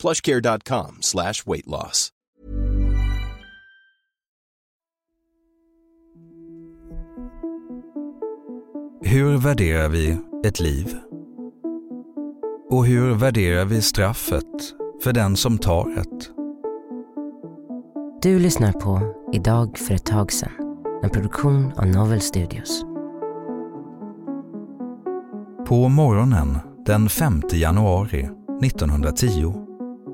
plushcare.com slash weight loss. Hur värderar vi ett liv? Och hur värderar vi straffet för den som tar ett? Du lyssnar på Idag för ett tag sedan, en produktion av Novel Studios. På morgonen den 5 januari 1910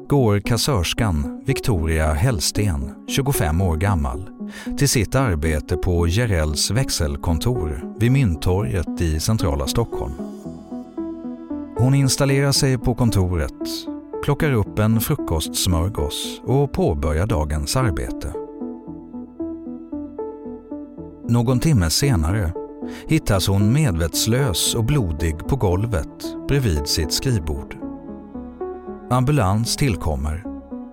går kassörskan Victoria Hellsten, 25 år gammal, till sitt arbete på Jerells växelkontor vid Mynttorget i centrala Stockholm. Hon installerar sig på kontoret, plockar upp en frukostsmörgås och påbörjar dagens arbete. Någon timme senare hittas hon medvetslös och blodig på golvet bredvid sitt skrivbord. Ambulans tillkommer,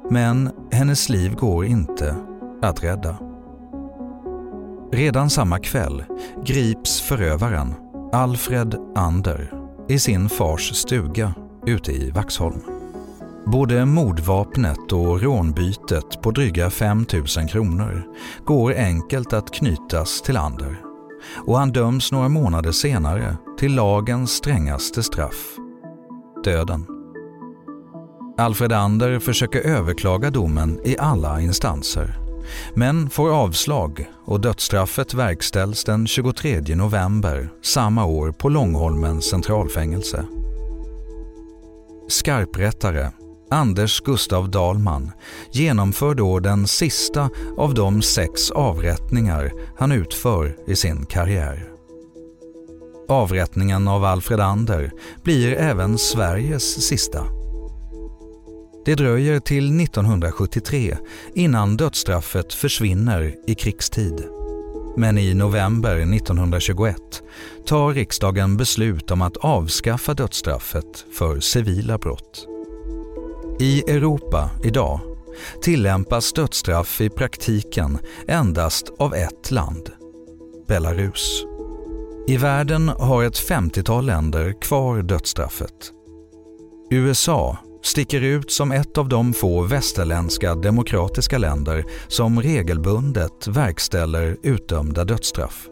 men hennes liv går inte att rädda. Redan samma kväll grips förövaren, Alfred Ander, i sin fars stuga ute i Vaxholm. Både mordvapnet och rånbytet på dryga 5 000 kronor går enkelt att knytas till Ander och han döms några månader senare till lagens strängaste straff, döden. Alfred Ander försöker överklaga domen i alla instanser men får avslag och dödsstraffet verkställs den 23 november samma år på Långholmens centralfängelse. Skarprättare Anders Gustav Dahlman genomför då den sista av de sex avrättningar han utför i sin karriär. Avrättningen av Alfred Ander blir även Sveriges sista. Det dröjer till 1973 innan dödsstraffet försvinner i krigstid. Men i november 1921 tar riksdagen beslut om att avskaffa dödsstraffet för civila brott. I Europa idag tillämpas dödsstraff i praktiken endast av ett land, Belarus. I världen har ett 50-tal länder kvar dödsstraffet. USA sticker ut som ett av de få västerländska demokratiska länder som regelbundet verkställer utdömda dödsstraff.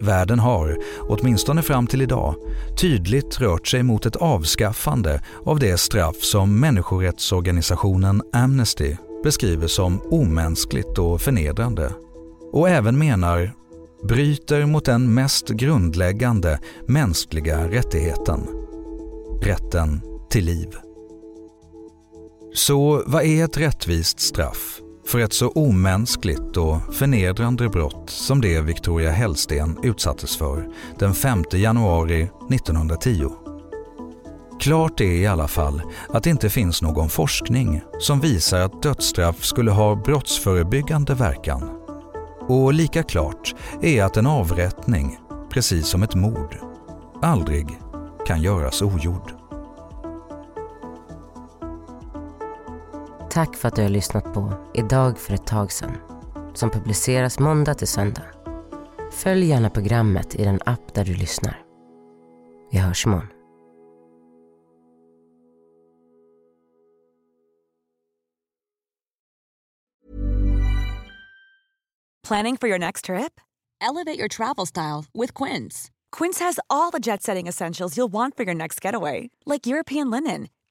Världen har, åtminstone fram till idag, tydligt rört sig mot ett avskaffande av det straff som människorättsorganisationen Amnesty beskriver som omänskligt och förnedrande och även menar bryter mot den mest grundläggande mänskliga rättigheten, rätten till liv. Så vad är ett rättvist straff för ett så omänskligt och förnedrande brott som det Victoria Hellsten utsattes för den 5 januari 1910? Klart är i alla fall att det inte finns någon forskning som visar att dödsstraff skulle ha brottsförebyggande verkan. Och lika klart är att en avrättning, precis som ett mord, aldrig kan göras ogjord. Tack för att du har lyssnat på Idag för ett tag sedan som publiceras måndag till söndag. Följ gärna programmet i den app där du lyssnar. Vi hörs imorgon. Planning for your next trip? Elevate your travel style with Quince. Quince has all the jet setting essentials you'll want for your next getaway, like European linen